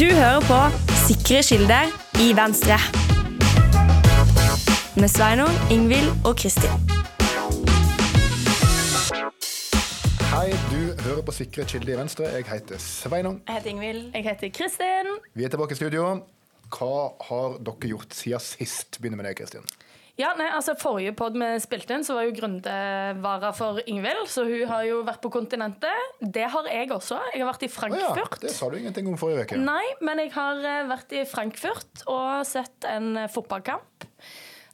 Du hører på Sikre kilder i Venstre. Med Sveinung, Ingvild og Kristin. Hei, du hører på Sikre kilder i Venstre. Jeg heter Sveinung. Jeg heter Ingvild. Jeg heter Kristin. Vi er tilbake i studio. Hva har dere gjort siden sist? Begynner med deg, Kristin. Ja, nei, altså Forrige pod vi spilte inn, så var jo Grunde vara for Ingvild. Så hun har jo vært på kontinentet. Det har jeg også. Jeg har vært i Frankfurt. Å ja, det sa du ingenting om forrige uke. Nei, men jeg har eh, vært i Frankfurt og sett en fotballkamp.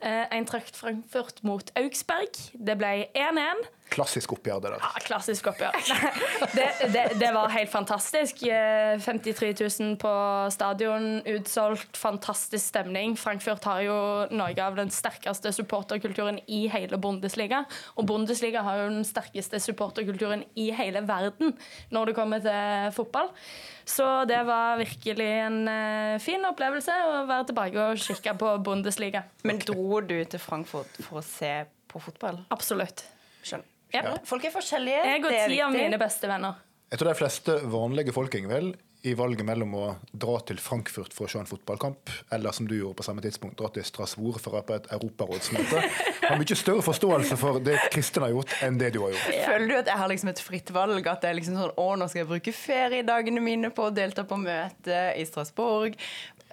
Eh, Eintracht Frankfurt mot Augsberg. Det ble 1-1. Klassisk oppgjør, det der. Ja, klassisk oppgjør. Det, det, det var helt fantastisk. Eh, 53 000 på stadion, utsolgt, fantastisk stemning. Frankfurt har jo noe av den sterkeste supporterkulturen i hele Bundesliga. Og Bundesliga har jo den sterkeste supporterkulturen i hele verden når det kommer til fotball. Så det var virkelig en eh, fin opplevelse å være tilbake og kikke på Bundesliga. Men dro du til Frankfurt for å se på fotball? Absolutt. Skjønner. Ja. Folk er forskjellige. Jeg og er ti av mine beste venner. Jeg tror de fleste vanlige folk Ingvild, i valget mellom å dra til Frankfurt for å se en fotballkamp, eller som du gjorde på samme tidspunkt, dra til Strasbourg for å være på et europarådsmøte, har mye større forståelse for det Kristin har gjort, enn det du har gjort. Føler du at jeg har liksom et fritt valg? At det er liksom sånn Å, nå skal jeg bruke feriedagene mine på å delta på møte i Strasbourg.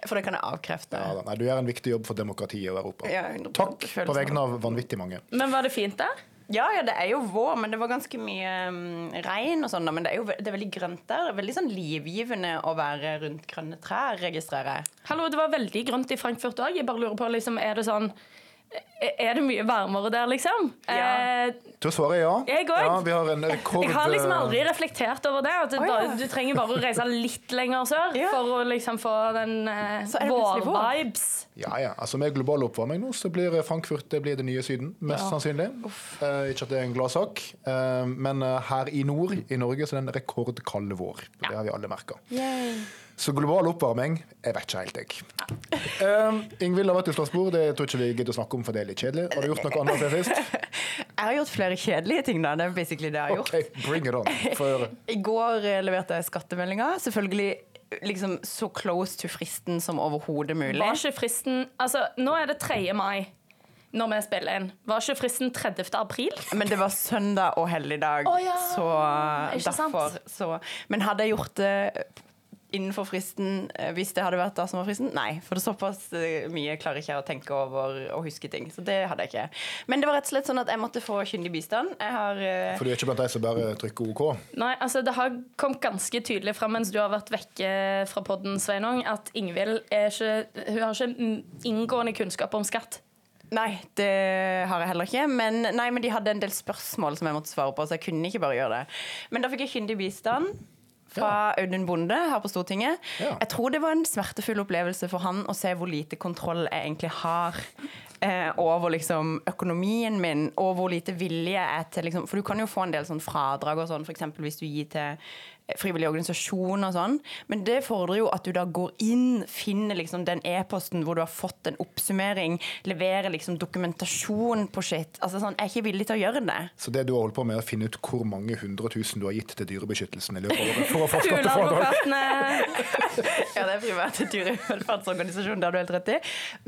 For det kan jeg avkrefte. Ja, da, nei, du gjør en viktig jobb for demokratiet og Europa. Ja, Takk på vegne av vanvittig mange. Men var det fint der? Ja, ja, det er jo vår, men det var ganske mye um, regn og sånn. Men det er jo det er veldig grønt der. Veldig sånn livgivende å være rundt grønne trær, registrerer jeg. Hallo, det var veldig grønt i Frankfurt òg. Jeg bare lurer på, liksom, er det sånn Er det mye varmere der, liksom? Ja. Eh, Til å svare ja. Jeg òg. Ja, vi har en rekord jeg har liksom aldri reflektert over det. At det Å, ja. du trenger bare å reise litt lenger sør Ja. for å liksom få den eh, vår-vibes. Ja, ja. Altså Med global oppvarming nå, så blir Frankfurt det blir det nye Syden. Mest sannsynlig. Eh, ikke at det er en glad sak, eh, men eh, her i nord i Norge så er det en rekordkald vår. Det har vi alle merka. Så global oppvarming jeg vet ikke helt, jeg. Eh, Ingvild har vært i Strasbourg, det tror ikke vi gidder å snakke om, for det er litt kjedelig. Har du gjort noe annet siden sist? Jeg har gjort flere kjedelige ting, da. Det er basically det jeg har gjort. Okay, bring it on. For... I går eh, leverte jeg skattemeldinga. Selvfølgelig liksom så close to fristen som overhodet mulig. Var ikke fristen Altså, nå er det 3. mai når vi spiller inn. Var ikke fristen 30. april? Men det var søndag og helligdag, oh, ja, så ikke sant? derfor så Men hadde jeg gjort det innenfor fristen eh, hvis det hadde vært da som var fristen? Nei, for det er såpass eh, mye klarer ikke jeg å tenke over og huske ting. Så det hadde jeg ikke. Men det var rett og slett sånn at jeg måtte få kyndig bistand. Jeg har uh... For du er ikke blant de som bare trykker OK? Nei, altså Det har kommet ganske tydelig fram mens du har vært vekke fra podden, Sveinung, at Ingvild er ikke Hun har ikke inngående kunnskap om skatt. Nei, det har jeg heller ikke. Men, nei, men de hadde en del spørsmål som jeg måtte svare på, så jeg kunne ikke bare gjøre det. Men da fikk jeg kyndig bistand fra Audun Bonde her på Stortinget. Jeg tror det var en smertefull opplevelse for han å se hvor lite kontroll jeg egentlig har. Eh, over liksom økonomien min, og hvor lite vilje jeg er til liksom, For du kan jo få en del sånn fradrag og sånn, f.eks. hvis du gir til frivillige organisasjoner og sånn. Men det fordrer jo at du da går inn, finner liksom den e-posten hvor du har fått en oppsummering, leverer liksom dokumentasjon på shit. Altså sånn, Jeg er ikke villig til å gjøre det. Så det du har holdt på med, er å finne ut hvor mange hundre tusen du har gitt til Dyrebeskyttelsen i løpet av året for å få? Fugleadvokatene Ja, det er privat dyrevelferdsorganisasjon, det har du helt rett i.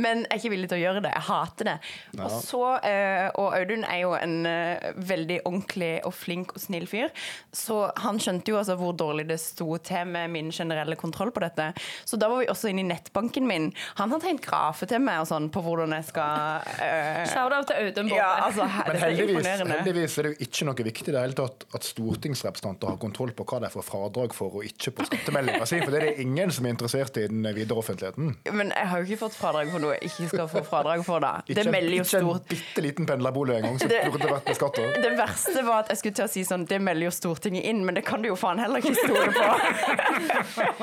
Men jeg er ikke villig til å gjøre det. Jeg hater det. Og så, eh, og Audun er jo en eh, veldig ordentlig og flink og snill fyr, så han skjønte jo altså hvor dårlig det sto til med min generelle kontroll på dette. Så da var vi også inne i nettbanken min. Han har tegnet grafer til meg og sånn på hvordan jeg skal eh, Shout-out til Audun Bonde. Ja, altså, Men dette er heldigvis, heldigvis er det jo ikke noe viktig i det hele tatt at stortingsrepresentanter har kontroll på hva de får fradrag for og ikke på skattemeldinga si, for det er det ingen som er interessert i den videre offentligheten. Men jeg har jo ikke fått fradrag for noe jeg ikke skal få fradrag for, da. Ikke, Det melder jo ikke en stort bitte liten pendlerbolig engang som Det- burde vært beskatta. Det verste var at jeg skulle til å si sånn Det melder jo Stortinget inn, men det kan du jo faen heller ikke stole på.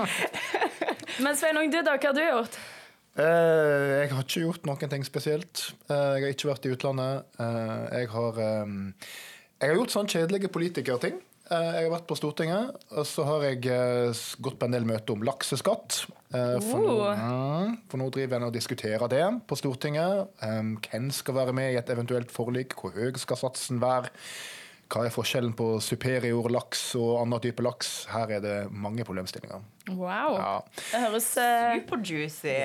Men Sveinung, du da, hva har du gjort? Eh, jeg har ikke gjort noen ting spesielt. Eh, jeg har ikke vært i utlandet. Eh, jeg har Jeg har gjort sånn kjedelige politikerting. Jeg har vært på Stortinget, og så har jeg gått på en del møter om lakseskatt. For, nå, Oh. for nå driver jeg og diskuterer det på Stortinget. Hvem skal være med i et eventuelt forlik? Hvor høy skal satsen være? Hva er forskjellen på superior laks og annen type laks? Her er det mange problemstillinger. Wow. Ja. Det høres eh, Superjuicy.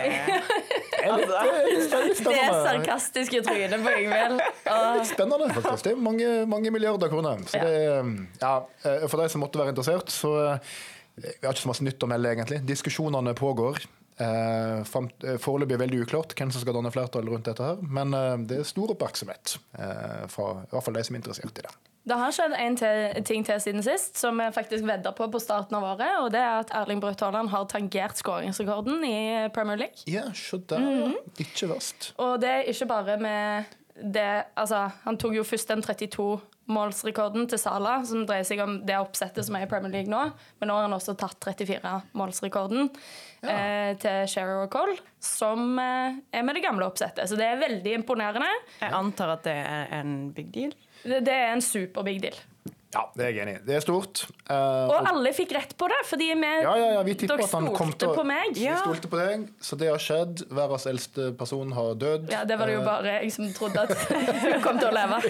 Det er det er sarkastiske trynet på Yngvild. Spennende, faktisk. Det er mange, mange milliarder kroner. Så det, er- ja, eh, for de som måtte være interessert, så eh, vi har ikke så masse nytt å melde, egentlig. Diskusjonene pågår. Eh, eh, Foreløpig er veldig uklart hvem som skal danne flertall rundt dette, her, men eh, det er stor oppmerksomhet eh, fra i hvert fall de som er interessert i det. Det har skjedd en ting til siden sist som vi faktisk vedda på på starten av året. og Det er at Erling Braut Haaland har tangert skåringsrekorden i Premier League. Ja, se der. Mm -hmm. Ikke verst. Og det er ikke bare med det Altså, han tok jo først en 32 målsrekorden til Sala, som dreier seg om det oppsettet som er i Premier League nå. Men nå har han også tatt 34-målsrekorden ja. eh, til Sherrow og Cole, som eh, er med det gamle oppsettet. Så det er veldig imponerende. Jeg antar at det er en big deal? Det, det er en super big deal. Ja, det er jeg enig i. Det er stort. Uh, Og alle fikk rett på det, fordi vi, ja, ja, ja, vi dere at han kom stolte på meg. Vi stolte på deg, så det har skjedd. Verdens eldste person har dødd. Ja, det var det jo Eh, bare jeg som trodde at hun kom til å leve.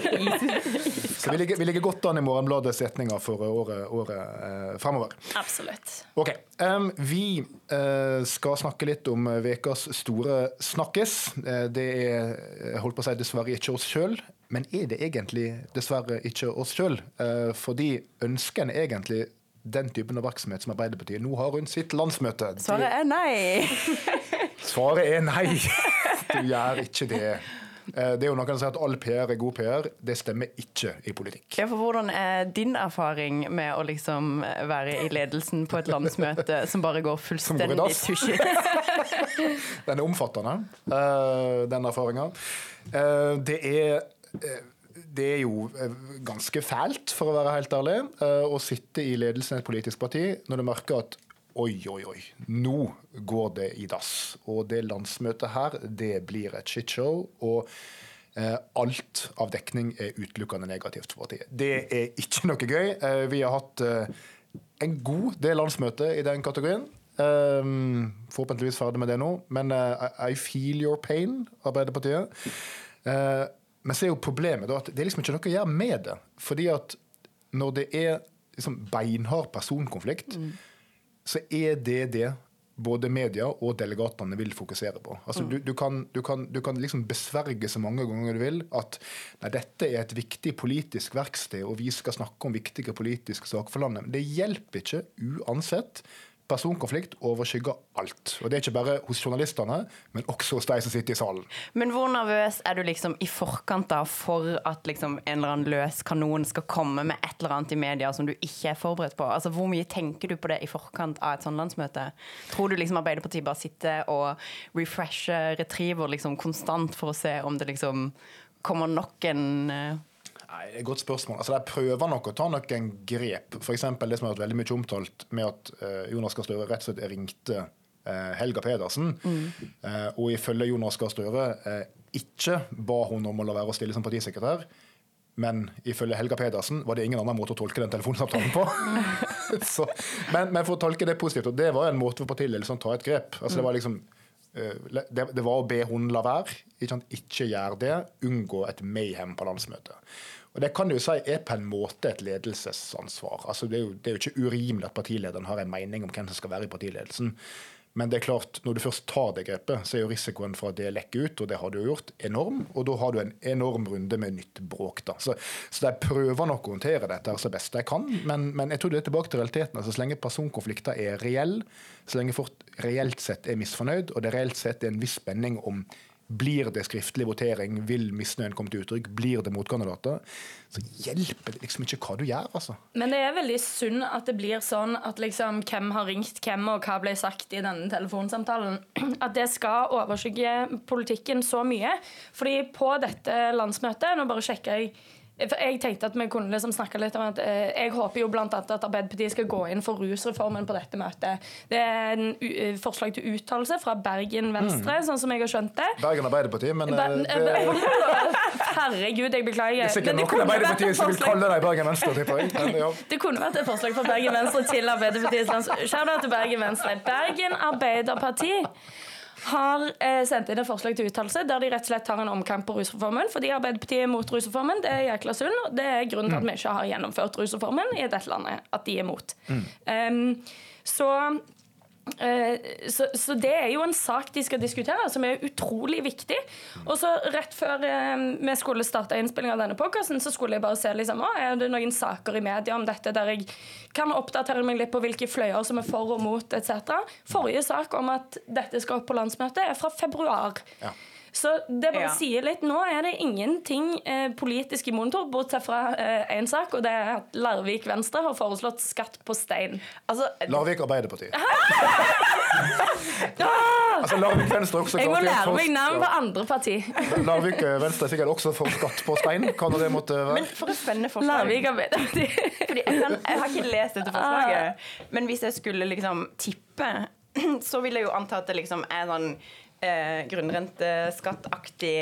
Så vi ligger, vi ligger godt an i Morgenbladets setninger for året, året eh, fremover. Absolutt. Ok, um, Vi uh, skal snakke litt om ukas store snakkes. Uh, det er holdt på å si dessverre ikke oss sjøl, men er det egentlig dessverre ikke oss sjøl? Eh, fordi ønsker en egentlig den typen oppmerksomhet som Arbeiderpartiet nå har rundt sitt landsmøte? Svaret er nei. Svaret er nei. Du gjør ikke det. Eh, Det er jo noen som sier at all PR er god PR. Det stemmer ikke i politikk. Ja, for Hvordan er din erfaring med å liksom være i ledelsen på et landsmøte som bare går fullstendig dass? Den er omfattende, eh, den erfaringa. Det er det er jo eh, ganske fælt, for å være helt ærlig, eh, å sitte i ledelsen i et politisk parti når du merker at oi, oi, oi, nå går det i dass. Og det landsmøtet her, det blir et shitshow. Og eh, alt av dekning er utelukkende negativt for partiet. Det er ikke noe gøy. Vi har hatt en god del landsmøte i den kategorien. Forhåpentligvis ferdig med det nå. Men I feel your pain, Arbeiderpartiet. Eh, men så er jo problemet da at det er liksom ikke noe å gjøre med det. Fordi at når det er liksom beinhard personkonflikt, så er det det både media og delegatene vil fokusere på. Altså, du, du, kan, du, kan, du kan liksom besverge så mange ganger du vil at nei, dette er et viktig politisk verksted, og vi skal snakke om viktige politiske saker for landet. Men det hjelper ikke uansett. Personkonflikt overskygger alt. Og det er ikke bare hos journalistene, men også hos de som sitter i salen. Men hvor nervøs er du liksom i forkant da for at liksom en eller annen løs kanon skal komme med et eller annet i media som du ikke er forberedt på? Altså Hvor mye tenker du på det i forkant av et sånt landsmøte? Tror du liksom Arbeiderpartiet bare sitter og refresher, retriever liksom konstant for å se om det liksom kommer nok en eh, Nei, det er et godt spørsmål. Altså, De prøver nok å ta noen grep. F.eks. det som har vært veldig mye omtalt med at uh, Jonas Gahr Støre rett og slett ringte uh, Helga Pedersen. Eh, og ifølge Jonas Gahr Støre ikke ba hun om å la være å stille som partisekretær. Men ifølge Helga Pedersen var det ingen annen måte å tolke den telefonsamtalen på. Så, men, men for å tolke det positivt, og det var en måte for partiledelsen å ta et grep. Altså, det var liksom det, det var å be hun la være. Ikke, sant? ikke gjør det. Unngå et mayhem på landsmøtet. Og Det kan du jo si er på en måte et ledelsesansvar. Altså det, er jo, det er jo ikke urimelig at partilederen har en mening om hvem som skal være i partiledelsen. Men det er klart, når du først tar det grepet, så er jo risikoen for at det lekker ut, og det har du jo gjort, enorm. Og da har du en enorm runde med nytt bråk. da. Så, så de prøver nok å håndtere dette så best de kan, men, men jeg tror det er tilbake til realiteten. altså Så lenge personkonflikter er reell, så lenge folk reelt sett er misfornøyd, og det reelt sett er en viss spenning om blir det skriftlig votering, vil misnøyen komme til uttrykk, blir det motkandidater, så hjelper det liksom ikke hva du gjør, altså. Men det er veldig synd at det blir sånn at liksom hvem har ringt hvem, og hva ble sagt i denne telefonsamtalen. At det skal overskygge politikken så mye. Fordi på dette landsmøtet Nå bare sjekker jeg jeg tenkte at vi kunne liksom snakke litt om at eh, Jeg håper jo blant annet at Arbeiderpartiet skal gå inn for rusreformen på dette møtet. Det er en u eh, forslag til uttalelse fra Bergen Venstre, sånn som jeg har skjønt det. Bergen Arbeiderparti, men eh, Ber- det, det Herregud, jeg beklager. Det er sikkert noen Arbeiderpartiet som vil kalle deg Bergen Venstre, tipper jeg. Ja. Det kunne vært et forslag fra Bergen Venstre til Arbeiderpartiets lands... Shout til Bergen Venstre. Bergen Arbeiderparti har eh, sendt inn et forslag til uttalelse der de rett og slett tar en omkamp på rusreformen. Fordi Arbeiderpartiet er mot rusreformen. Det er jækla synd. og Det er grunnen til at vi ikke har gjennomført rusreformen i dette landet. At de er mot. Um, så så, så, det er jo en sak de skal diskutere, som er utrolig viktig. Og så rett før eh, vi skulle starte innspilling av denne podkasten, så skulle jeg bare se liksom, er det noen saker i media om dette der jeg kan oppdatere meg litt på hvilke fløyer som er for og mot etc. Forrige sak om at dette skal opp på landsmøtet, er fra februar. Ja. Så det bare ja. sier litt. Nå er det ingenting eh, politisk i monitor, bortsett fra én eh, sak, og det er at Larvik Venstre har foreslått skatt på stein. Altså, Larvik Arbeiderparti. altså, Larvik Venstre også Jeg må lære meg navn på andre parti. Larvik eh, Venstre er sikkert også for skatt på stein. Kan det måtte være? Men for et spennende forslag. Larvik Arbeiderparti. Fordi jeg, kan, jeg, har ikke lest dette forslaget, ah. men hvis jeg skulle liksom tippe, så vil jeg jo anta at det liksom er sånn eh, grunnrenteskattaktig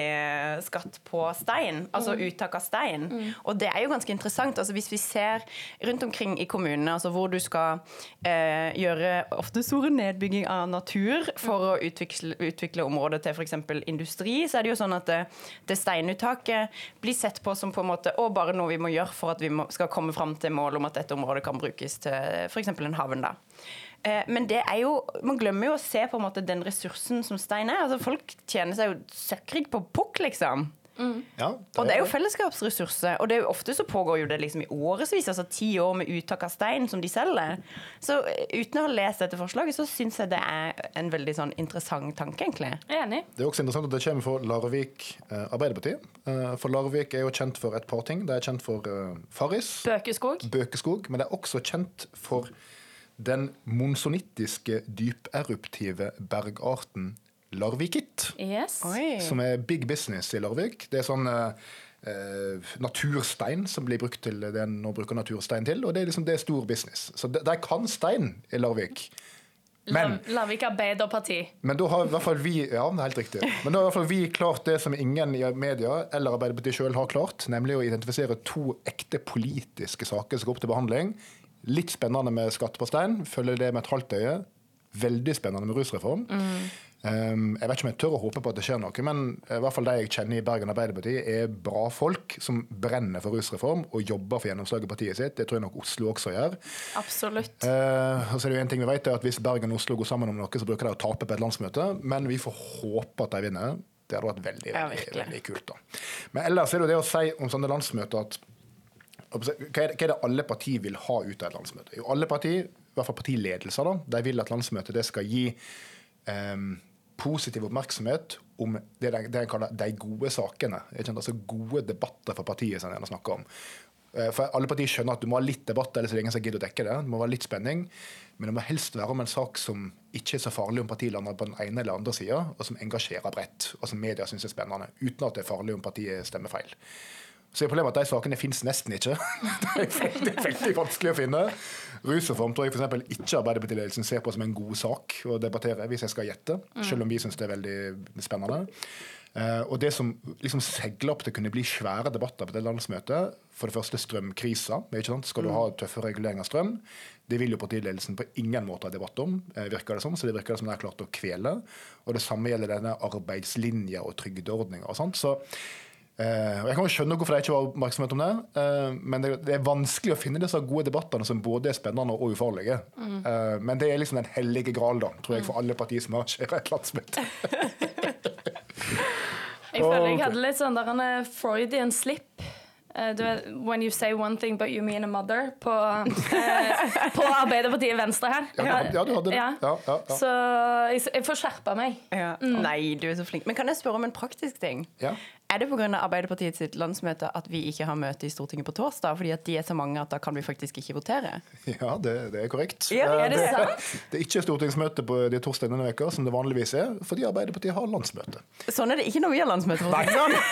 skatt på stein, altså mm. uttak av stein. Mm. Og det er jo ganske interessant. altså Hvis vi ser rundt omkring i kommunene altså hvor du skal eh, gjøre ofte store nedbygging av natur for å utvikle, utvikle området til f.eks. industri, så er det jo sånn at det, det, steinuttaket blir sett på som på en måte å, bare noe vi må gjøre for at vi må, skal komme fram til målet om at dette området kan brukes til f.eks. en havn. da. Eh, men det er jo, man glemmer jo å se på en måte den ressursen som stein er. Altså Folk tjener seg jo søkkrik på pukk, liksom. Mm. Ja, det og det er jo fellesskapsressurser. Og det er jo ofte så pågår jo det liksom i årevis, altså ti år med uttak av stein som de selger. Så eh, uten å ha lest dette forslaget, så syns jeg det er en veldig sånn interessant tanke, egentlig. Enig. Det er også interessant at det kommer fra Larvik eh, Arbeiderparti. Eh, for Larvik er jo kjent for et par ting. Det er kjent for eh, Farris. Bøkeskog. Bøkeskog. Men det er også kjent for den monsonittiske dyperuptive bergarten larvikitt. Yes. Som er big business i Larvik. Det er sånn eh, naturstein som blir brukt til det en nå bruker naturstein til. Og det er liksom det er stor business. Så de, de kan stein i Larvik. Men, Larvik Arbeiderparti. Men da har i hvert fall vi ja, det er helt riktig. Men da har i hvert fall vi klart det som ingen i media eller Arbeiderpartiet sjøl har klart, nemlig å identifisere to ekte politiske saker som går opp til behandling Litt spennende med skatt på stein. Følger det med et halvt øye. Veldig spennende med rusreform. Mm. Um, jeg vet ikke om jeg tør å håpe på at det skjer noe, men i hvert fall de jeg kjenner i Bergen Arbeiderparti, er bra folk som brenner for rusreform og jobber for gjennomslag i partiet sitt. Det tror jeg nok Oslo også gjør. Absolutt. Uh, og så er det jo en ting vi vet, er at Hvis Bergen og Oslo går sammen om noe, så bruker de å tape på et landsmøte, men vi får håpe at de vinner. Det hadde vært veldig, veldig, ja, veldig kult. da. Men ellers er det jo det å si om sånne landsmøter at hva er, det, alle partier vil ha ut av et landsmøte? Jo, alle partier, i hvert fall partiledelser, da, de vil at landsmøtet skal gi um, positiv oppmerksomhet om det de, det de kaller de gode sakene. Altså gode debatter for partiet som de snakker om. Eh, for Alle partier skjønner at du må ha litt debatt, ellers er det ingen som gidder å dekke det. Det må være litt spenning, men det må helst være om en sak som ikke er så farlig om partiet lander på den ene eller andre sida, og som engasjerer bredt, og som media syns er spennende, uten at det er farlig om partiet stemmer feil. Så er problemet at de sakene finnes nesten ikke. det er veldig, veldig vanskelig å finne. Rusreform tror jeg f.eks. ikke Arbeiderpartiledelsen ser på som en god sak å debattere, hvis jeg skal gjette, selv om vi syns det er veldig spennende. Uh, og det som liksom segler opp til å kunne bli svære debatter på det landsmøtet, for det første strømkrisa. Skal du ha tøffe regulering av strøm? Det vil jo partiledelsen på ingen måte ha debatt om, uh, virker det som. Så det virker det som de har klart å kvele. Og det samme gjelder denne arbeidslinja og trygdeordninga. Så Uh, og Jeg kan jo skjønne hvorfor det ikke var oppmerksomhet om det, uh, men det, det, er vanskelig å finne disse gode debattene som både er spennende og ufarlige. Mm. Uh, men det er liksom den hellige gral, da, tror jeg, for alle partier som arrangerer et landsmøte. jeg føler jeg hadde litt sånn der en Freudian slip vet, when you say one thing but you mean a mother på, på Arbeiderpartiet Venstre her. Ja, ja du hadde det. Ja. Ja, så jeg, jeg, får skjerpa meg. Mm. Nei, du er så flink. Men kan jeg spørre om en praktisk ting? Er det pga. Arbeiderpartiets sitt landsmøte at vi ikke har møte i Stortinget på torsdag? Fordi at de er så mange at da kan vi faktisk ikke votere? Ja, det, det er korrekt. Ja, er det, det, det, er ikke stortingsmøte på de torsdagene denne uka, som det vanligvis er, fordi Arbeiderpartiet har landsmøte. Sånn er det ikke når vi har landsmøte. For Nei, sånn.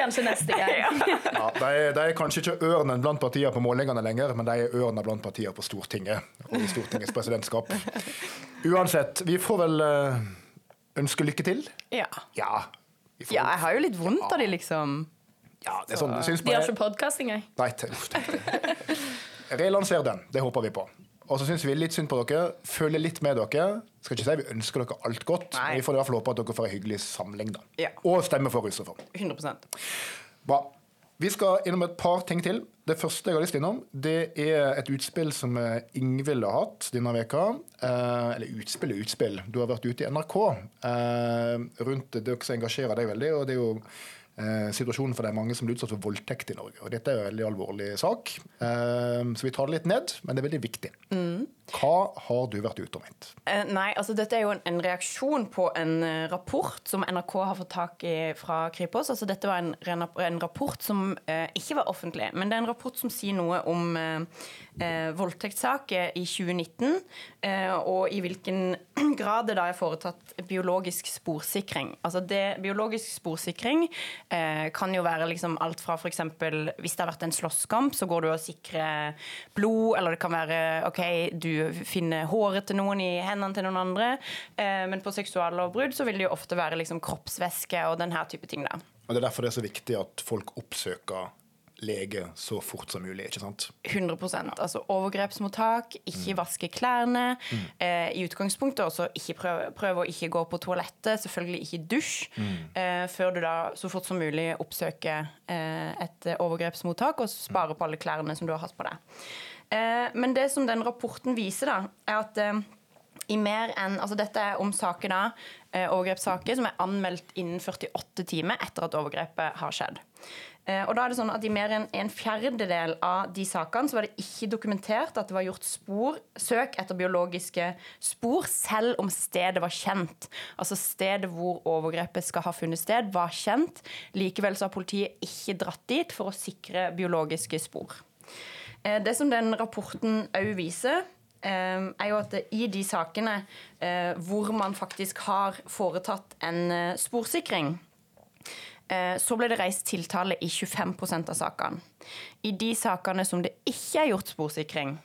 Kanskje neste gang. ja, de, de, er, kanskje ikke ørnen blant partiene på målingene lenger, men de er ørnen blant partiene på Stortinget og i Stortingets presidentskap. Uansett, vi får vel uh, ønske lykke til. Ja. Ja, ja, jeg har jo litt vondt av de, liksom. Ja, det er sånn, de har ikke podkast engang. Nei, relanser den. Det håper vi på. Og så syns vi litt synd på dere. Følger litt med dere. Skal ikke si vi ønsker dere alt godt, Nei. men vi får i hvert fall håpe at dere får en hyggelig samling, da. Ja. Og stemme for rusreform. 100% Bra. Vi skal innom et par ting til. Det første jeg har lyst innom, det er et utspill som eh, Ingvild har hatt denne veka. Eh, eller utspill og utspill. Du har vært ute i NRK eh, rundt det som engasjerer deg veldig. og det er jo eh, situasjonen for de mange som blir utsatt for voldtekt i Norge. og Dette er jo en veldig alvorlig sak, eh, så vi tar det litt ned, men det er veldig viktig. Hva har du vært ute og ment? Eh, nei, altså dette er jo en, reaksjon på en eh, rapport som NRK har fått tak i fra Kripos. Altså dette var en, rapport som eh, ikke var offentlig, men det er en rapport som sier noe om eh, voldtektssaker i 2019, eh, og i hvilken grad det da er foretatt biologisk sporsikring. Altså det, biologisk sporsikring kan jo være liksom alt fra f.eks. hvis det har vært en slåsskamp, så går du og sikrer blod, eller det kan være OK, du finner håret til noen i hendene til noen andre. Eh, men på seksuallovbrudd så vil det jo ofte være liksom kroppsvæske og denne type ting. da. Og Det er derfor det er så viktig at folk oppsøker lege så fort som mulig. ikke sant? 100% Altså overgrepsmottak, ikke vaske klærne. Eh, I utgangspunktet også ikke prøve, prøv å ikke gå på toalettet, selvfølgelig ikke dusj. Eh, før du da så fort som mulig oppsøker eh, et overgrepsmottak og sparer på alle klærne som du har hatt på deg. Eh, men det som den rapporten viser, da, er at eh, i mer enn, altså Dette er om saker da, eh, overgrepssaker som er anmeldt innen 48 timer etter at overgrepet har skjedd. Og da er det sånn at I mer enn en fjerdedel av de sakene så var det ikke dokumentert at det var gjort spor, søk etter biologiske spor, selv om stedet var kjent. Altså Stedet hvor overgrepet skal ha funnet sted, var kjent. Likevel så har politiet ikke dratt dit for å sikre biologiske spor. Eh, Det som den rapporten òg viser, eh, er jo at i de sakene eh, hvor man faktisk har foretatt en sporsikring, eh, så ble det reist tiltale i 25% av sakene. I de sakene som det ikke er gjort sporsikring,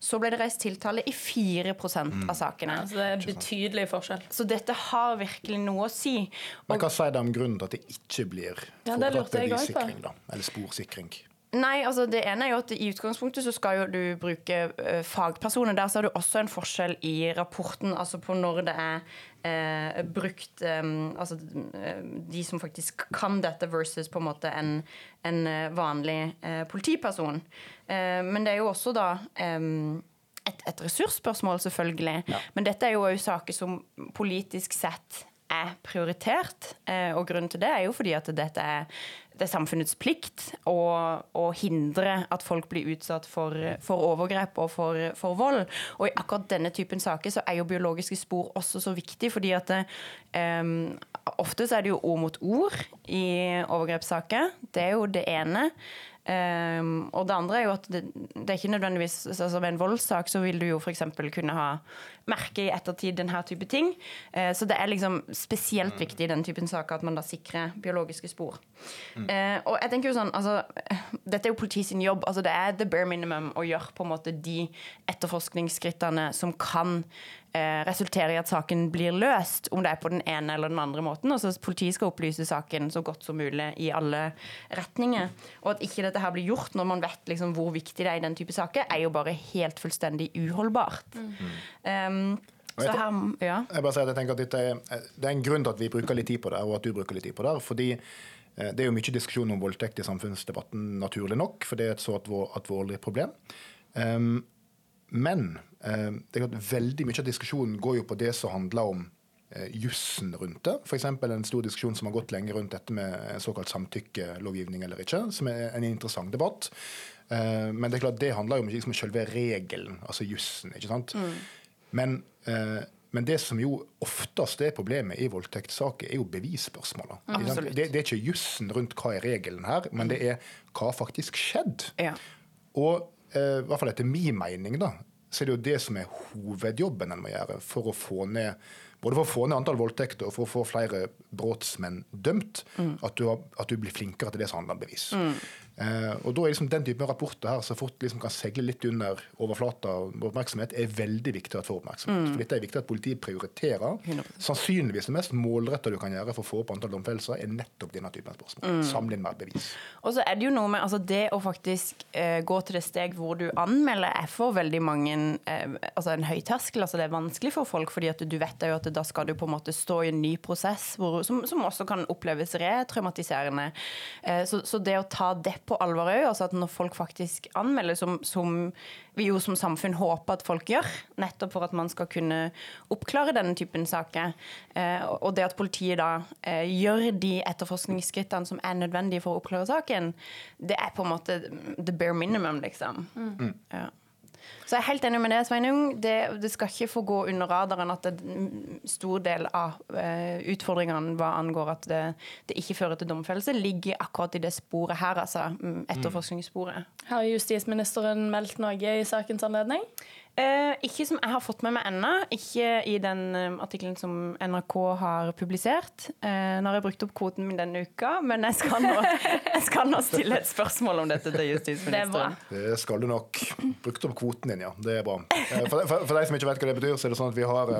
så ble det reist tiltale i 4% av sakene. Altså, det er betydelig forskjell. Så dette har virkelig noe å si. Men Hva sier det om grunnen til at det ikke blir foretatt ja, bevissikring? da? Eller sporsikring? Nei, altså det ene er jo at I utgangspunktet så skal jo du bruke uh, fagpersoner. Der så er det også en forskjell i rapporten altså på når det er uh, brukt um, Altså de som faktisk kan dette, versus på en måte en, en vanlig uh, politiperson. Men det er jo også da um, et, et ressursspørsmål, selvfølgelig. Men dette er jo òg saker som politisk sett er prioritert. Og grunnen til det er jo fordi at dette er, det er samfunnets plikt å, å hindre at folk blir utsatt for, for overgrep og for, for vold. Og i akkurat denne typen saker så er jo biologiske spor også så viktig, fordi at det, um, ofte så er det jo ord mot ord i overgrepssaker. Det er jo det ene. Um, og det andre er jo at det, det er ikke nødvendigvis altså Ved en voldssak så vil du jo f.eks. kunne ha merke i ettertid denne type ting. Eh, så det er liksom spesielt viktig i den typen saker at man da sikrer biologiske spor. Mm. og jeg tenker jo sånn, altså Dette er jo politiets jobb. altså Det er the bare minimum å gjøre på en måte de etterforskningsskrittene som kan resulterer resultere i at saken blir løst, om det er på den ene eller den andre måten. Altså Politiet skal opplyse saken så godt som mulig i alle retninger. Og at ikke dette her blir gjort når man vet liksom hvor viktig det er i den type saker, er jo bare helt fullstendig uholdbart. Um, så her, ja. Jeg bare sier at jeg tenker at er, det er en grunn til at vi bruker litt tid på det, og at du bruker litt tid på det. fordi eh, det er jo mye diskusjon om voldtekt i samfunnsdebatten, naturlig nok, for det er et så alvor- alvorlig problem. Um, men eh, det er klart veldig mye av diskusjonen går jo på det som handler om eh, jussen rundt det. F.eks. en stor diskusjon som har gått lenge rundt dette med såkalt samtykkelovgivning eller ikke, som er en interessant debatt. Eh, men det er klart det handler jo om liksom, selve regelen, altså jussen. ikke sant? Men, eh, men det som jo oftest er problemet i voldtektssaker, er jo bevisspørsmålet. Det, det er ikke jussen rundt hva er regelen her, men det er hva faktisk skjedd. Ja. Og eh, i hvert fall etter min mening, da, så er det jo det som er hovedjobben en må gjøre for å få ned både for å få ned antall voldtekter og for å få flere brotsmenn dømt, at, du har, at du blir flinkere til det som handler om bevis. Eh, og da er liksom den typen rapporter her så fort liksom kan seile litt under overflata og oppmerksomhet, er veldig viktig at får oppmerksomhet. For dette er viktig at politiet prioriterer. 100%. Sannsynligvis det mest målretta du kan gjøre for å få opp antall domfellelser, er nettopp denne typen spørsmål. Samle inn mer bevis. Og så er det jo noe med altså det å faktisk eh, gå til det steg hvor du anmelder, er for veldig mange eh, altså en høy terskel. Altså det er vanskelig for folk, fordi at du vet jo at da skal du på en måte stå i en ny prosess hvor, som, som også kan oppleves retraumatiserende. Eh, så, så det å ta det på alvor òg, altså at når folk faktisk anmelder, som, som vi jo som samfunn håper at folk gjør, nettopp for at man skal kunne oppklare denne typen saker, eh, og det at politiet da eh, gjør de etterforskningsskrittene som er nødvendige for å oppklare saken, det er på en måte the bare minimum, liksom. Ja. Så jeg er helt enig med det, Sveinung. Det, det skal ikke få gå under radaren at en stor del av eh, utfordringene hva angår at det, det ikke fører til domfellelse, ligger akkurat i det sporet her, altså. mm, Etterforskningssporet. Har justisministeren meldt noe i sakens anledning? Eh, ikke som jeg har fått med meg ennå. Ikke i den eh, artikkelen som NRK har publisert. Eh, nå har jeg brukt opp kvoten min denne uka, men jeg skal, nå, jeg skal nå stille et spørsmål om dette til justisministeren. Det. Det skal du nok. Brukt opp kvoten din, ja. Det er bra. Eh, For, for, for deg som ikke vet hva det betyr, så er det sånn at vi har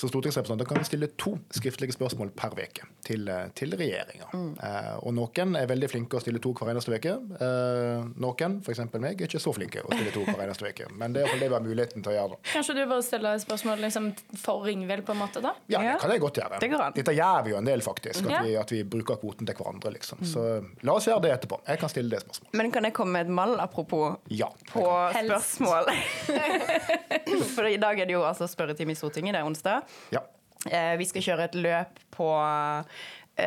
som stortingsrepresentanter kan vi stille to skriftlige spørsmål per uke til, til regjeringa. Eh, Og noen er veldig flinke å stille to hver eneste uke. Eh, Noen, f.eks. meg, er ikke så flinke å stille to hver eneste uke. Men det er iallfall det vi har muligheten til å gjøre. det. Kanskje du bare stiller spørsmål liksom, for Ringvild, på en måte? da? Ja, det kan jeg godt gjøre. Det. Dette gjør vi jo en del, faktisk. At, Ja. vi, at vi bruker kvoten til hverandre. liksom. Så la oss gjøre det etterpå. Jeg kan stille det spørsmålet. Men kan jeg komme med et mall apropos Ja. på spørsmål? For i dag er det jo altså spørretime i Stortinget, det er onsdag. ja. Eh, vi skal kjøre et løp på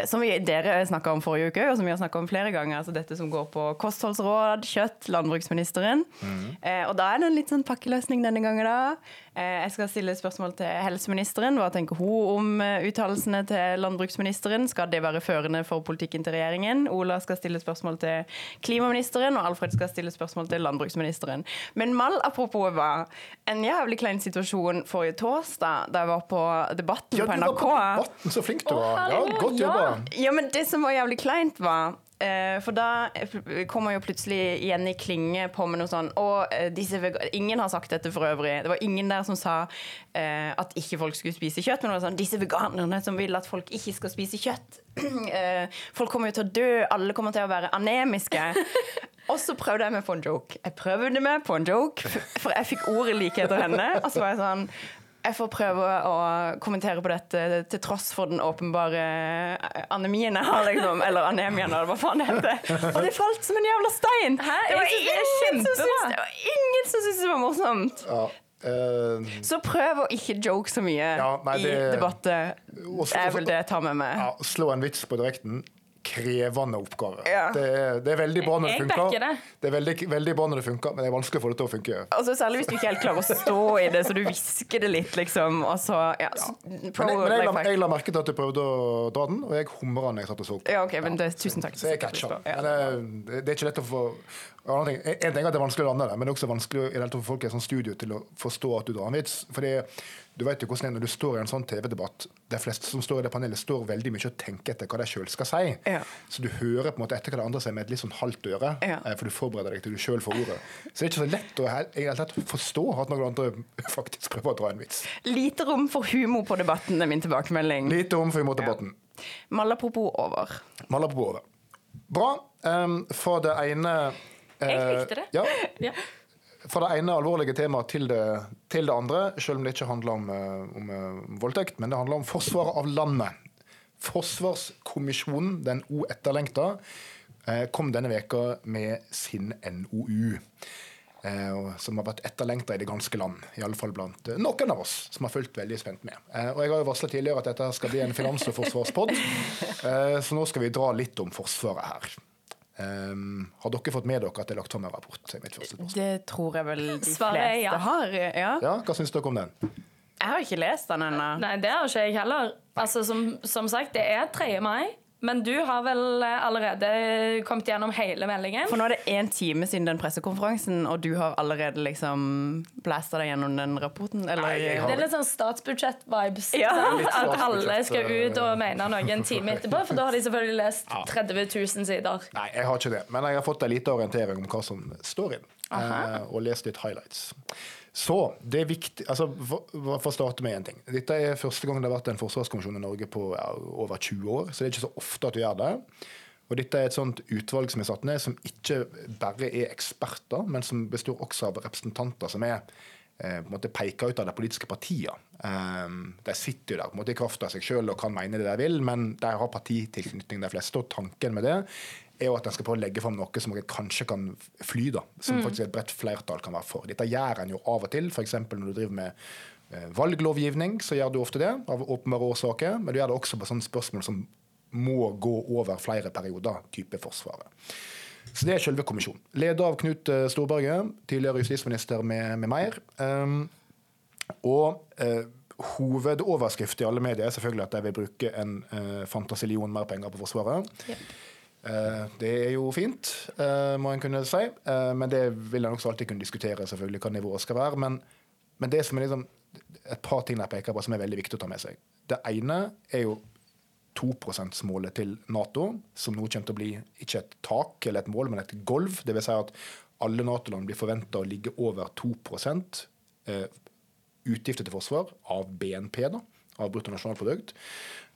som vi, dere snakka om forrige uke, og som vi har snakka om flere ganger. altså Dette som går på kostholdsråd, kjøtt, landbruksministeren. Eh, og da er det en litt sånn pakkeløsning denne gangen, da. Eh, jeg skal stille spørsmål til helseministeren. Hva tenker hun om eh, uttalelsene til landbruksministeren? Skal det være førende for politikken til regjeringen? Ola skal stille spørsmål til klimaministeren, og Alfred skal stille spørsmål til landbruksministeren. Men Mal, apropos, hva, en jævlig klein situasjon forrige torsdag, da jeg var på Debatten Ja, på du var på debatten, så flink du var. Ja, godt jobba. Ja, men det som var jævlig kleint, var eh, For da kom jeg jo plutselig igjen i Klinge på med noe sånn Og eh, disse Ingen har sagt dette for øvrig. Det var ingen der som sa uh, at ikke folk skulle spise kjøtt, men det var sånn Disse veganerne som vil at folk ikke skal spise kjøtt. Uh, folk kommer jo til å dø. Alle kommer til å være anemiske. Og så prøvde jeg meg på en joke. Jeg prøvde meg på en joke, for jeg fikk ordet like etter henne. Og så var jeg sånn jeg får prøve å kommentere på dette til tross for den åpenbare anemien jeg har, liksom. Eller anemien, eller hva faen det heter. Og det falt som en jævla stein! Hæ? Det var ingen som syntes det var ingen som syntes det var morsomt. Ja, Uh, Så prøv å ikke joke så mye Ja, nei, i det- debatter. Det er vel det jeg tar med meg. ja, slå en vits på direkten. Krevende oppgave. Ja. Det, er, det er veldig bra når det funker. det. Det er veldig, veldig bra når det funker, men det er vanskelig å få det til å funke. Altså, Særlig hvis du ikke helt klarer å stå i det, så du hvisker det litt, liksom. Altså, ja, ja, Pro Men jeg, men jeg, la, jeg la merke til at du prøvde å dra den, og jeg humra når jeg satt og så på. Ja, ok, men det, tusen takk. Så jeg catcha Men det, det er ikke lett å få en ting, en ting er at det er vanskelig å lande det, men det er også vanskelig i det hele tatt for folk i et sånt studio til å forstå at du drar en vits. Fordi du vet jo hvordan det er når du står i en sånn TV-debatt. De fleste som står i det panelet, står veldig mye og tenker etter hva de sjøl skal si. Ja. Så du hører på en måte etter hva de andre sier med et litt sånn halvt øre, Ja. eh, for du forbereder deg til du sjøl får ordet. Så det er ikke så lett å he- i det hele tatt forstå at noen andre faktisk prøver å dra en vits. Lite rom for humor på debatten er min tilbakemelding. Lite rom for humor på debatten. Malapropos over. Malapropo over. Bra. Um, for det ene uh, Jeg likte det. Ja, Ja. Fra det ene alvorlige temaet til det, til det andre, selv om det ikke handler om, eh, om eh, voldtekt, men det handler om forsvaret av landet. Forsvarskommisjonen, den o etterlengta, eh, kom denne veka med sin NOU. Som har vært etterlengta i det ganske land, iallfall blant noen av oss som har fulgt veldig spent med. Og Jeg har jo varsla tidligere at dette skal bli en finans- og forsvarspod, så nå skal vi dra litt om Forsvaret her. Eh, har dere fått med dere at det er lagt fram en rapport? mitt første spørsmål. Det tror jeg vel de Svaret fleste ja. har. Ja. Ja, Hva syns dere om den? Jeg har ikke lest den ennå. Nei, det har ikke jeg heller. Altså, som, som sagt, det er 3. mai. Men du har vel allerede kommet gjennom hele meldingen? For nå er det én time siden den pressekonferansen, og du har allerede liksom blæsta deg gjennom den rapporten? Eller? Nei, har- Det er litt sånn statsbudsjett-vibes. Ja. At alle skal ut og eh, mene noe en time etterpå, for da har de selvfølgelig lest 30 000 sider. Nei, jeg har ikke det. Men jeg har fått en liten orientering om hva som står i den. Eh, og lest litt highlights. Så det er viktig altså, for, for å starte med én ting. Dette er første gang det har vært en forsvarskommisjon i Norge på ja, over 20 år, så det er ikke så ofte at vi gjør det. Og dette er et sånt utvalg som er satt ned, som ikke bare er eksperter, men som består også av representanter som er eh, på en måte peker ut av de politiske partiene. Um, de sitter jo der på en måte i kraft av seg sjøl og kan mene det de vil, men de har partitilknytning, de fleste. Og tanken med det er jo at en skal prøve å legge fram noe som kanskje kan fly, da, som faktisk et bredt flertall kan være for. Dette gjør en jo av og til, f.eks. når du driver med eh, valglovgivning, så gjør du ofte det, av åpenbare årsaker. Men du gjør det også på sånne spørsmål som må gå over flere perioder, type Forsvaret. Så det er selve kommisjonen. Leder av Knut eh, Storberget, tidligere justisminister med, med mer. Um, og uh, hovedoverskrift i alle medier er selvfølgelig at de vil bruke en uh, fantasillion mer penger på Forsvaret. Eh, det er jo fint, eh, må en kunne si. Eh, men det vil en også alltid kunne diskutere selvfølgelig hva nivået skal være. Men, men det som er liksom, et par ting jeg peker på som er veldig viktig å ta med seg. Det ene er jo 2 %-målet til Nato, som nå kommer til å bli ikke et tak eller et mål, men et gulv. Vil si at alle Nato-land blir forventa å ligge over 2 eh, utgifter til forsvar av BNP, da, av bruttonasjonalprodukt.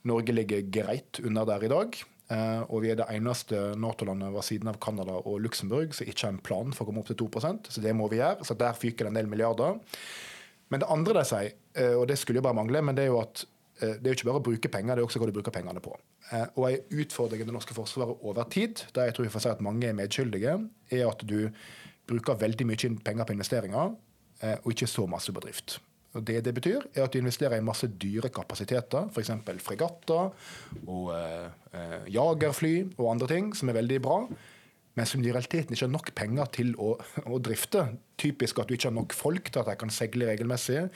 Norge ligger greit under der i dag. Eh, og vi er det eneste Nato-landet ved siden av Canada og Luxembourg som ikke har en plan for å komme opp til 2% så det må vi gjøre. Så der fyker det en del milliarder. Men det andre de sier, eh, og det skulle jo bare mangle, men det er jo at eh, det er jo ikke bare å bruke penger, det er også hva du bruker pengene på. Og en utfordring i det norske forsvaret over tid, der jeg tror vi får si at mange er medskyldige, er at du bruker veldig mye penger på investeringer, og ikke så masse på drift. Og det det betyr, er at du investerer i masse dyre kapasiteter, f.eks. fregatter og eh, eh, jagerfly og andre ting, som er veldig bra men som i realiteten ikke har nok penger til å, å drifte. Typisk at du ikke har nok folk til at de kan seile regelmessig,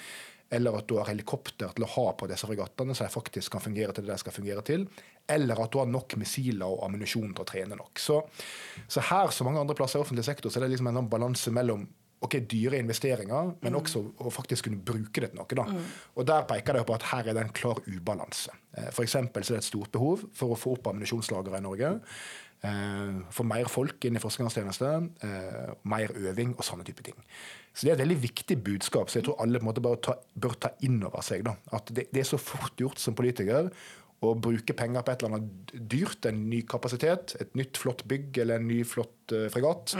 eller at du har helikopter til å ha på disse fregattene så de faktisk kan fungere til det de skal fungere til, eller at du har nok missiler og ammunisjon til å trene nok. Så, så her, som mange andre plasser i offentlig sektor, så er det liksom en balanse mellom ok, dyre investeringer, men også å faktisk kunne bruke det til noe. Da. Og Der peker det på at her er det en klar ubalanse. Eh, For så er det et stort behov for å få opp ammunisjonslagre i Norge. Eh, Få mer folk inn i førstegangstjeneste, eh, mer øving og sånne type ting. Så Det er et veldig viktig budskap så jeg tror alle på en måte bare ta, bør ta inn over seg. Da. At det, det er så fort gjort som politiker å bruke penger på et eller annet dyrt, en ny kapasitet, et nytt flott bygg eller en ny flott uh, fregatt,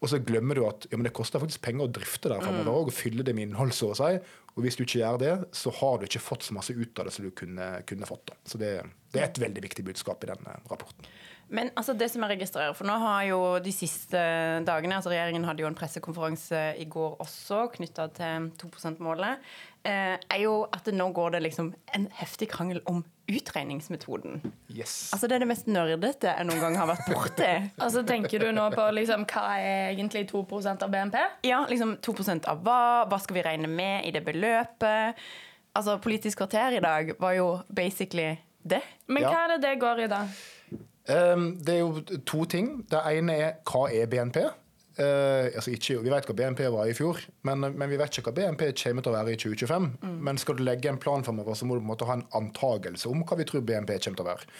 og så glemmer du at ja, men det koster faktisk penger å drifte der framover òg, og fylle det med innhold, så å si. Og hvis du ikke gjør det, så har du ikke fått så masse ut av det som du kunne, kunne fått. Da. Så det, det er et veldig viktig budskap i den eh, rapporten. Men altså det som jeg registrerer, for nå har jo de siste dagene altså Regjeringen hadde jo en pressekonferanse i går også knytta til 2 %-målet. Eh, er jo at det nå går det liksom en heftig krangel om utregningsmetoden. Yes. Altså Det er det mest nerdete jeg noen gang har vært borti. Altså Tenker du nå på liksom, hva er egentlig 2% av BNP? Ja, liksom 2% av hva? Hva skal vi regne med i det beløpet? Altså Politisk kvarter i dag var jo basically det. Men Ja. hva er det det går i, da? Um, det er jo to ting. Det ene er hva er BNP? Eh, altså ikke, vi vet hva BNP var i fjor, men, men vi vet ikke hva BNP kommer til å være i 2025. Men skal du legge en plan fremover, så må du på en måte ha en antagelse om hva vi tror BNP kommer til å være.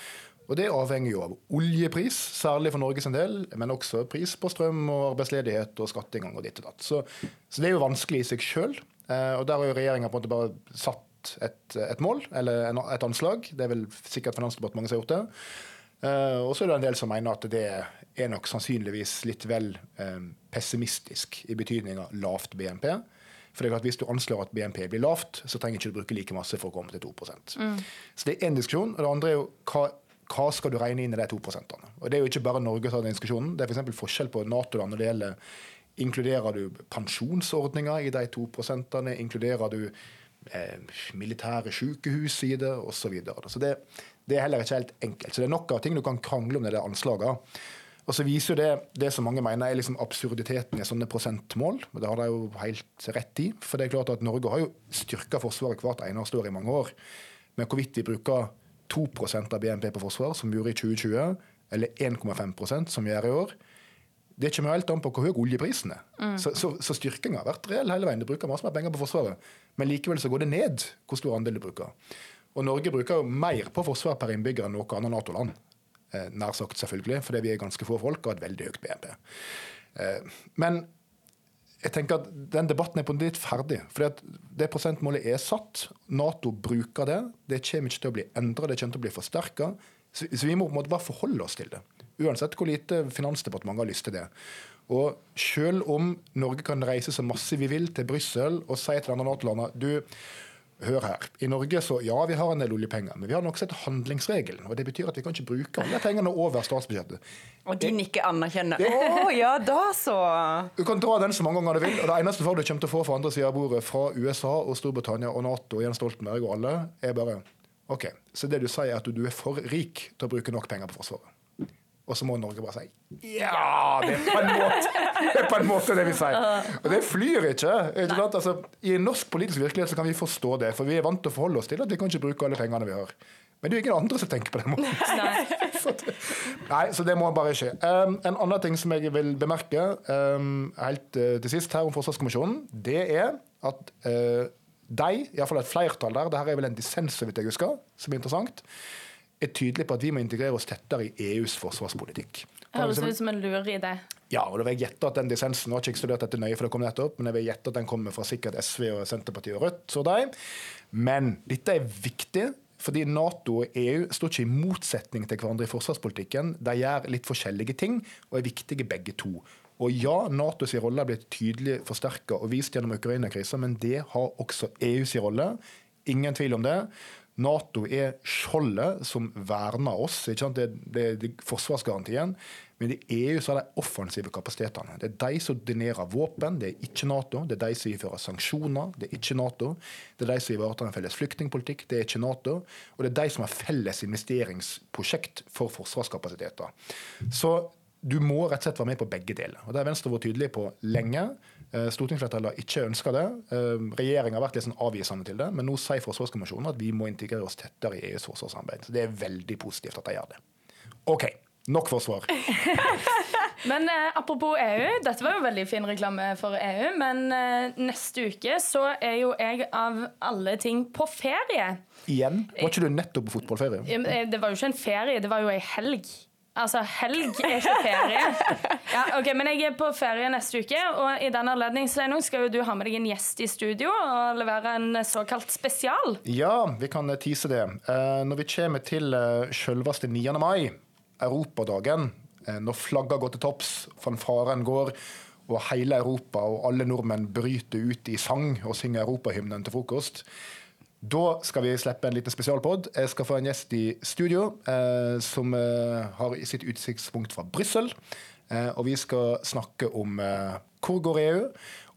Og Det avhenger jo av oljepris, særlig for Norges en del, men også pris på strøm og arbeidsledighet og skatteinngang og ditt og datt. Så, så det er jo vanskelig i seg sjøl. og der har jo regjeringa bare satt et, et mål, eller et anslag. Det er vel sikkert Finansdepartementet som har gjort det. Uh, og så er det en del som mener at det er nok sannsynligvis litt vel eh, pessimistisk i betydninga lavt BNP. For det er klart Hvis du anslår at BNP blir lavt, så trenger du ikke bruke like masse for å komme til 2% Så det er én diskusjon. Og det andre er jo hva, hva skal du regne inn i de to prosentene? Og Det er jo ikke bare Norge som har den diskusjonen. Det er f.eks. For forskjell på Nato-land når det gjelder Inkluderer du pensjonsordninger i de to prosentene? Inkluderer du eh, militære sykehus i det, osv. Så, videre. så det, det er heller ikke helt enkelt. Så det er nok av ting du kan krangle om, det der anslagene. Og så viser jo det det som mange mener er liksom absurditeten i sånne prosentmål. og Det har de jo helt rett i. For det er klart at Norge har jo styrka Forsvaret hvert eneste år i mange år. Men hvorvidt vi bruker 2% av BNP på forsvar, som vi gjorde i 2020, eller 1,5% som vi gjør i år, det kommer helt an på hvor høy oljeprisen er. Mm. Så, så, så styrkinga har vært reell hele veien. De bruker masse mer penger på Forsvaret. Men likevel så går det ned hvor stor andel de bruker. Og Norge bruker jo mer på forsvar per innbygger enn noe annet Nato-land. Eh, nær sagt, selvfølgelig, fordi vi er ganske få folk og har et veldig høyt BNP. Eh, men jeg tenker at den debatten er på en litt ferdig. For det prosentmålet er satt. Nato bruker det. Det kommer ikke til å bli endra, det kommer til å bli forsterka. Så, vi må på en måte bare forholde oss til det. Uansett hvor lite Finansdepartementet har lyst til det. Og selv om Norge kan reise så masse vi vil til Brussel og si til andre Nato-landene du, hør her. I Norge så ja, vi har en del oljepenger, men vi har nokså et handlingsregelen. og Det betyr at vi kan ikke bruke alle pengene over statsbudsjettet. Og de nikker anerkjennende. Å oh, ja, da så! Du kan dra den så mange ganger du vil. og Det eneste du kommer til å få fra andre sida av bordet, fra USA og Storbritannia og Nato og Jens Stoltenberg og alle, er bare OK, så det du sier er at du er for rik til å bruke nok penger på Forsvaret. Og så må Norge bare si ja! Det er på en måte det, på en måte det vi sier. Og det flyr ikke. ikke altså, I norsk politisk virkelighet så kan vi forstå det, for vi er vant til å forholde oss til at vi kan ikke bruke alle pengene vi har. Men det er jo ingen andre som tenker på den måten. Nei. så, det, nei, så det må bare skje. Um, en annen ting som jeg vil bemerke um, helt uh, til sist her om Forsvarskommisjonen, det er at uh, de, iallfall et flertall der, det her er vel en dissens, så vidt jeg husker, som er interessant, er tydelig på at vi må integrere oss tettere i EUs forsvarspolitikk. Høres ut som en lur idé. Ja, og da vil jeg gjette at den dissensen har ikke studert dette nøye, for det kom nettopp, men jeg vil gjette at den kommer fra sikkert SV og Senterpartiet og Rødt. Så de. Men dette er viktig, fordi Nato og EU står ikke i motsetning til hverandre i forsvarspolitikken. De gjør litt forskjellige ting, og er viktige begge to. Og ja, Natos rolle har blitt tydelig forsterka og vist gjennom Ukraina-krisa, men det har også EUs rolle. Ingen tvil om det. Nato er skjoldet som verner oss. Det, det, er forsvarsgarantien. Men i EU så er de offensive kapasitetene. Det er de som donerer våpen, det er ikke Nato. Det er de som innfører sanksjoner, det er ikke Nato. Det er de som ivaretar en felles flyktningpolitikk, det er ikke Nato. Og det er de som har felles investeringsprosjekt for forsvarskapasiteter. Så du må rett og slett være med på begge deler. Og Det har Venstre vært tydelig på lenge. Eh, stortingsflertallet har ikke ønska det. Eh, Regjeringa har vært litt sånn avvisende til det, men nå sier Forsvarskommisjonen at vi må integrere oss tettere i EUs forsvarssamarbeid. Så det er veldig positivt at de gjør det. OK, nok forsvar. men eh, apropos EU, dette var jo veldig fin reklame for EU, men eh, neste uke så er jo jeg av alle ting på ferie. Igjen? Var ikke du nettopp på fotballferie? Eh, det var jo ikke en ferie, det var jo ei helg. Altså, helg er ikke ferie. Ja, ok, Men jeg er på ferie neste uke, og i den anledning skal jo du ha med deg en gjest i studio og levere en såkalt spesial. Ja, vi kan tease det. Eh, når vi kommer til uh, selveste 9. mai, Europadagen, eh, når flagga går til topps, fanfaren går, og hele Europa og alle nordmenn bryter ut i sang og synger europahymnen til frokost da skal vi slippe en liten spesialpod. Jeg skal få en gjest i studio eh, som eh, har sitt utsiktspunkt fra Brussel. Eh, og vi skal snakke om eh, hvor går EU,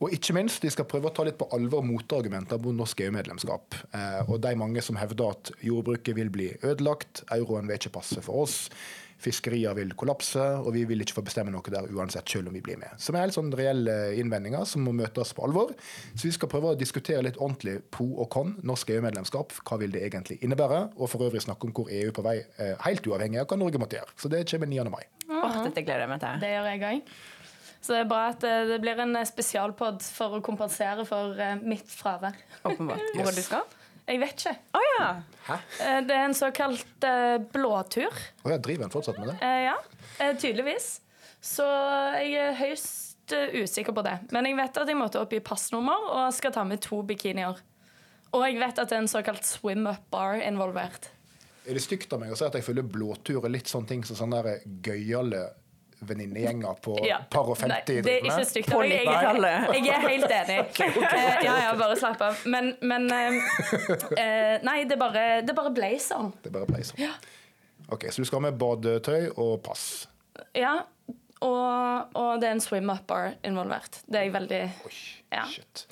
og ikke minst de skal prøve å ta litt på alvor motargumenter mot norsk EU-medlemskap. Eh, og de mange som hevder at jordbruket vil bli ødelagt, euroen vil ikke passe for oss. Fiskerier vil kollapse, og vi vil ikke få bestemme noe der uansett, selv om vi blir med. Som er helt sånn reelle innvendinger som må møtes på alvor. Så vi skal prøve å diskutere litt ordentlig pro og con norsk EU-medlemskap. Hva vil det egentlig innebære? Og for øvrig snakke om hvor EU er på vei, eh, helt uavhengig av hva Norge måtte gjøre. Så det kommer 9. mai. Oh, dette gleder jeg meg til. Det gjør jeg òg. Så det er bra at eh, det blir en spesialpod for å kompensere for eh, mitt fravær. Åpenbart. Hvor yes. du skal? Jeg vet ikke. Oh, ja. Hæ? Eh, det er en såkalt uh, blåtur. Oh, ja, driver en fortsatt med det? Uh, ja, uh, tydeligvis. Så jeg er høyst usikker på det. Men jeg vet at jeg måtte oppgi passnummer og skal ta med to bikinier. Og jeg vet at det er en såkalt swim-up bar involvert. Er det stygt av meg å si at jeg følger blåtur og litt sånne ting som sånne gøyale venninnegjenger på ja. par og 50 Nei, det er ikke stygt. Jeg, jeg, jeg, er helt enig. okay, okay, okay. ja, ja, bare slapp av. Men, men uh, Nei, det bare, det bare ble sånn. Det bare sånn. Ja. OK, så du skal ha med badetøy og pass? Ja. Og, og det er en swim-up bar involvert. Det er jeg veldig Oi, ja. shit.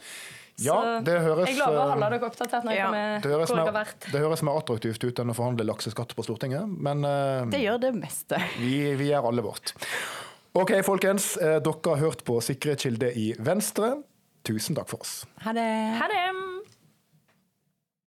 Ja, det høres Jeg lover å holde dere oppdatert når jeg kommer det hvor jeg har vært. Det høres mer attraktivt ut enn å forhandle lakseskatt på Stortinget, men uh, Det gjør det meste. Vi, vi gjør alle vårt. OK, folkens. Uh, dere har hørt på Sikre kilder i Venstre. Tusen takk for oss. Ha det. Ha det.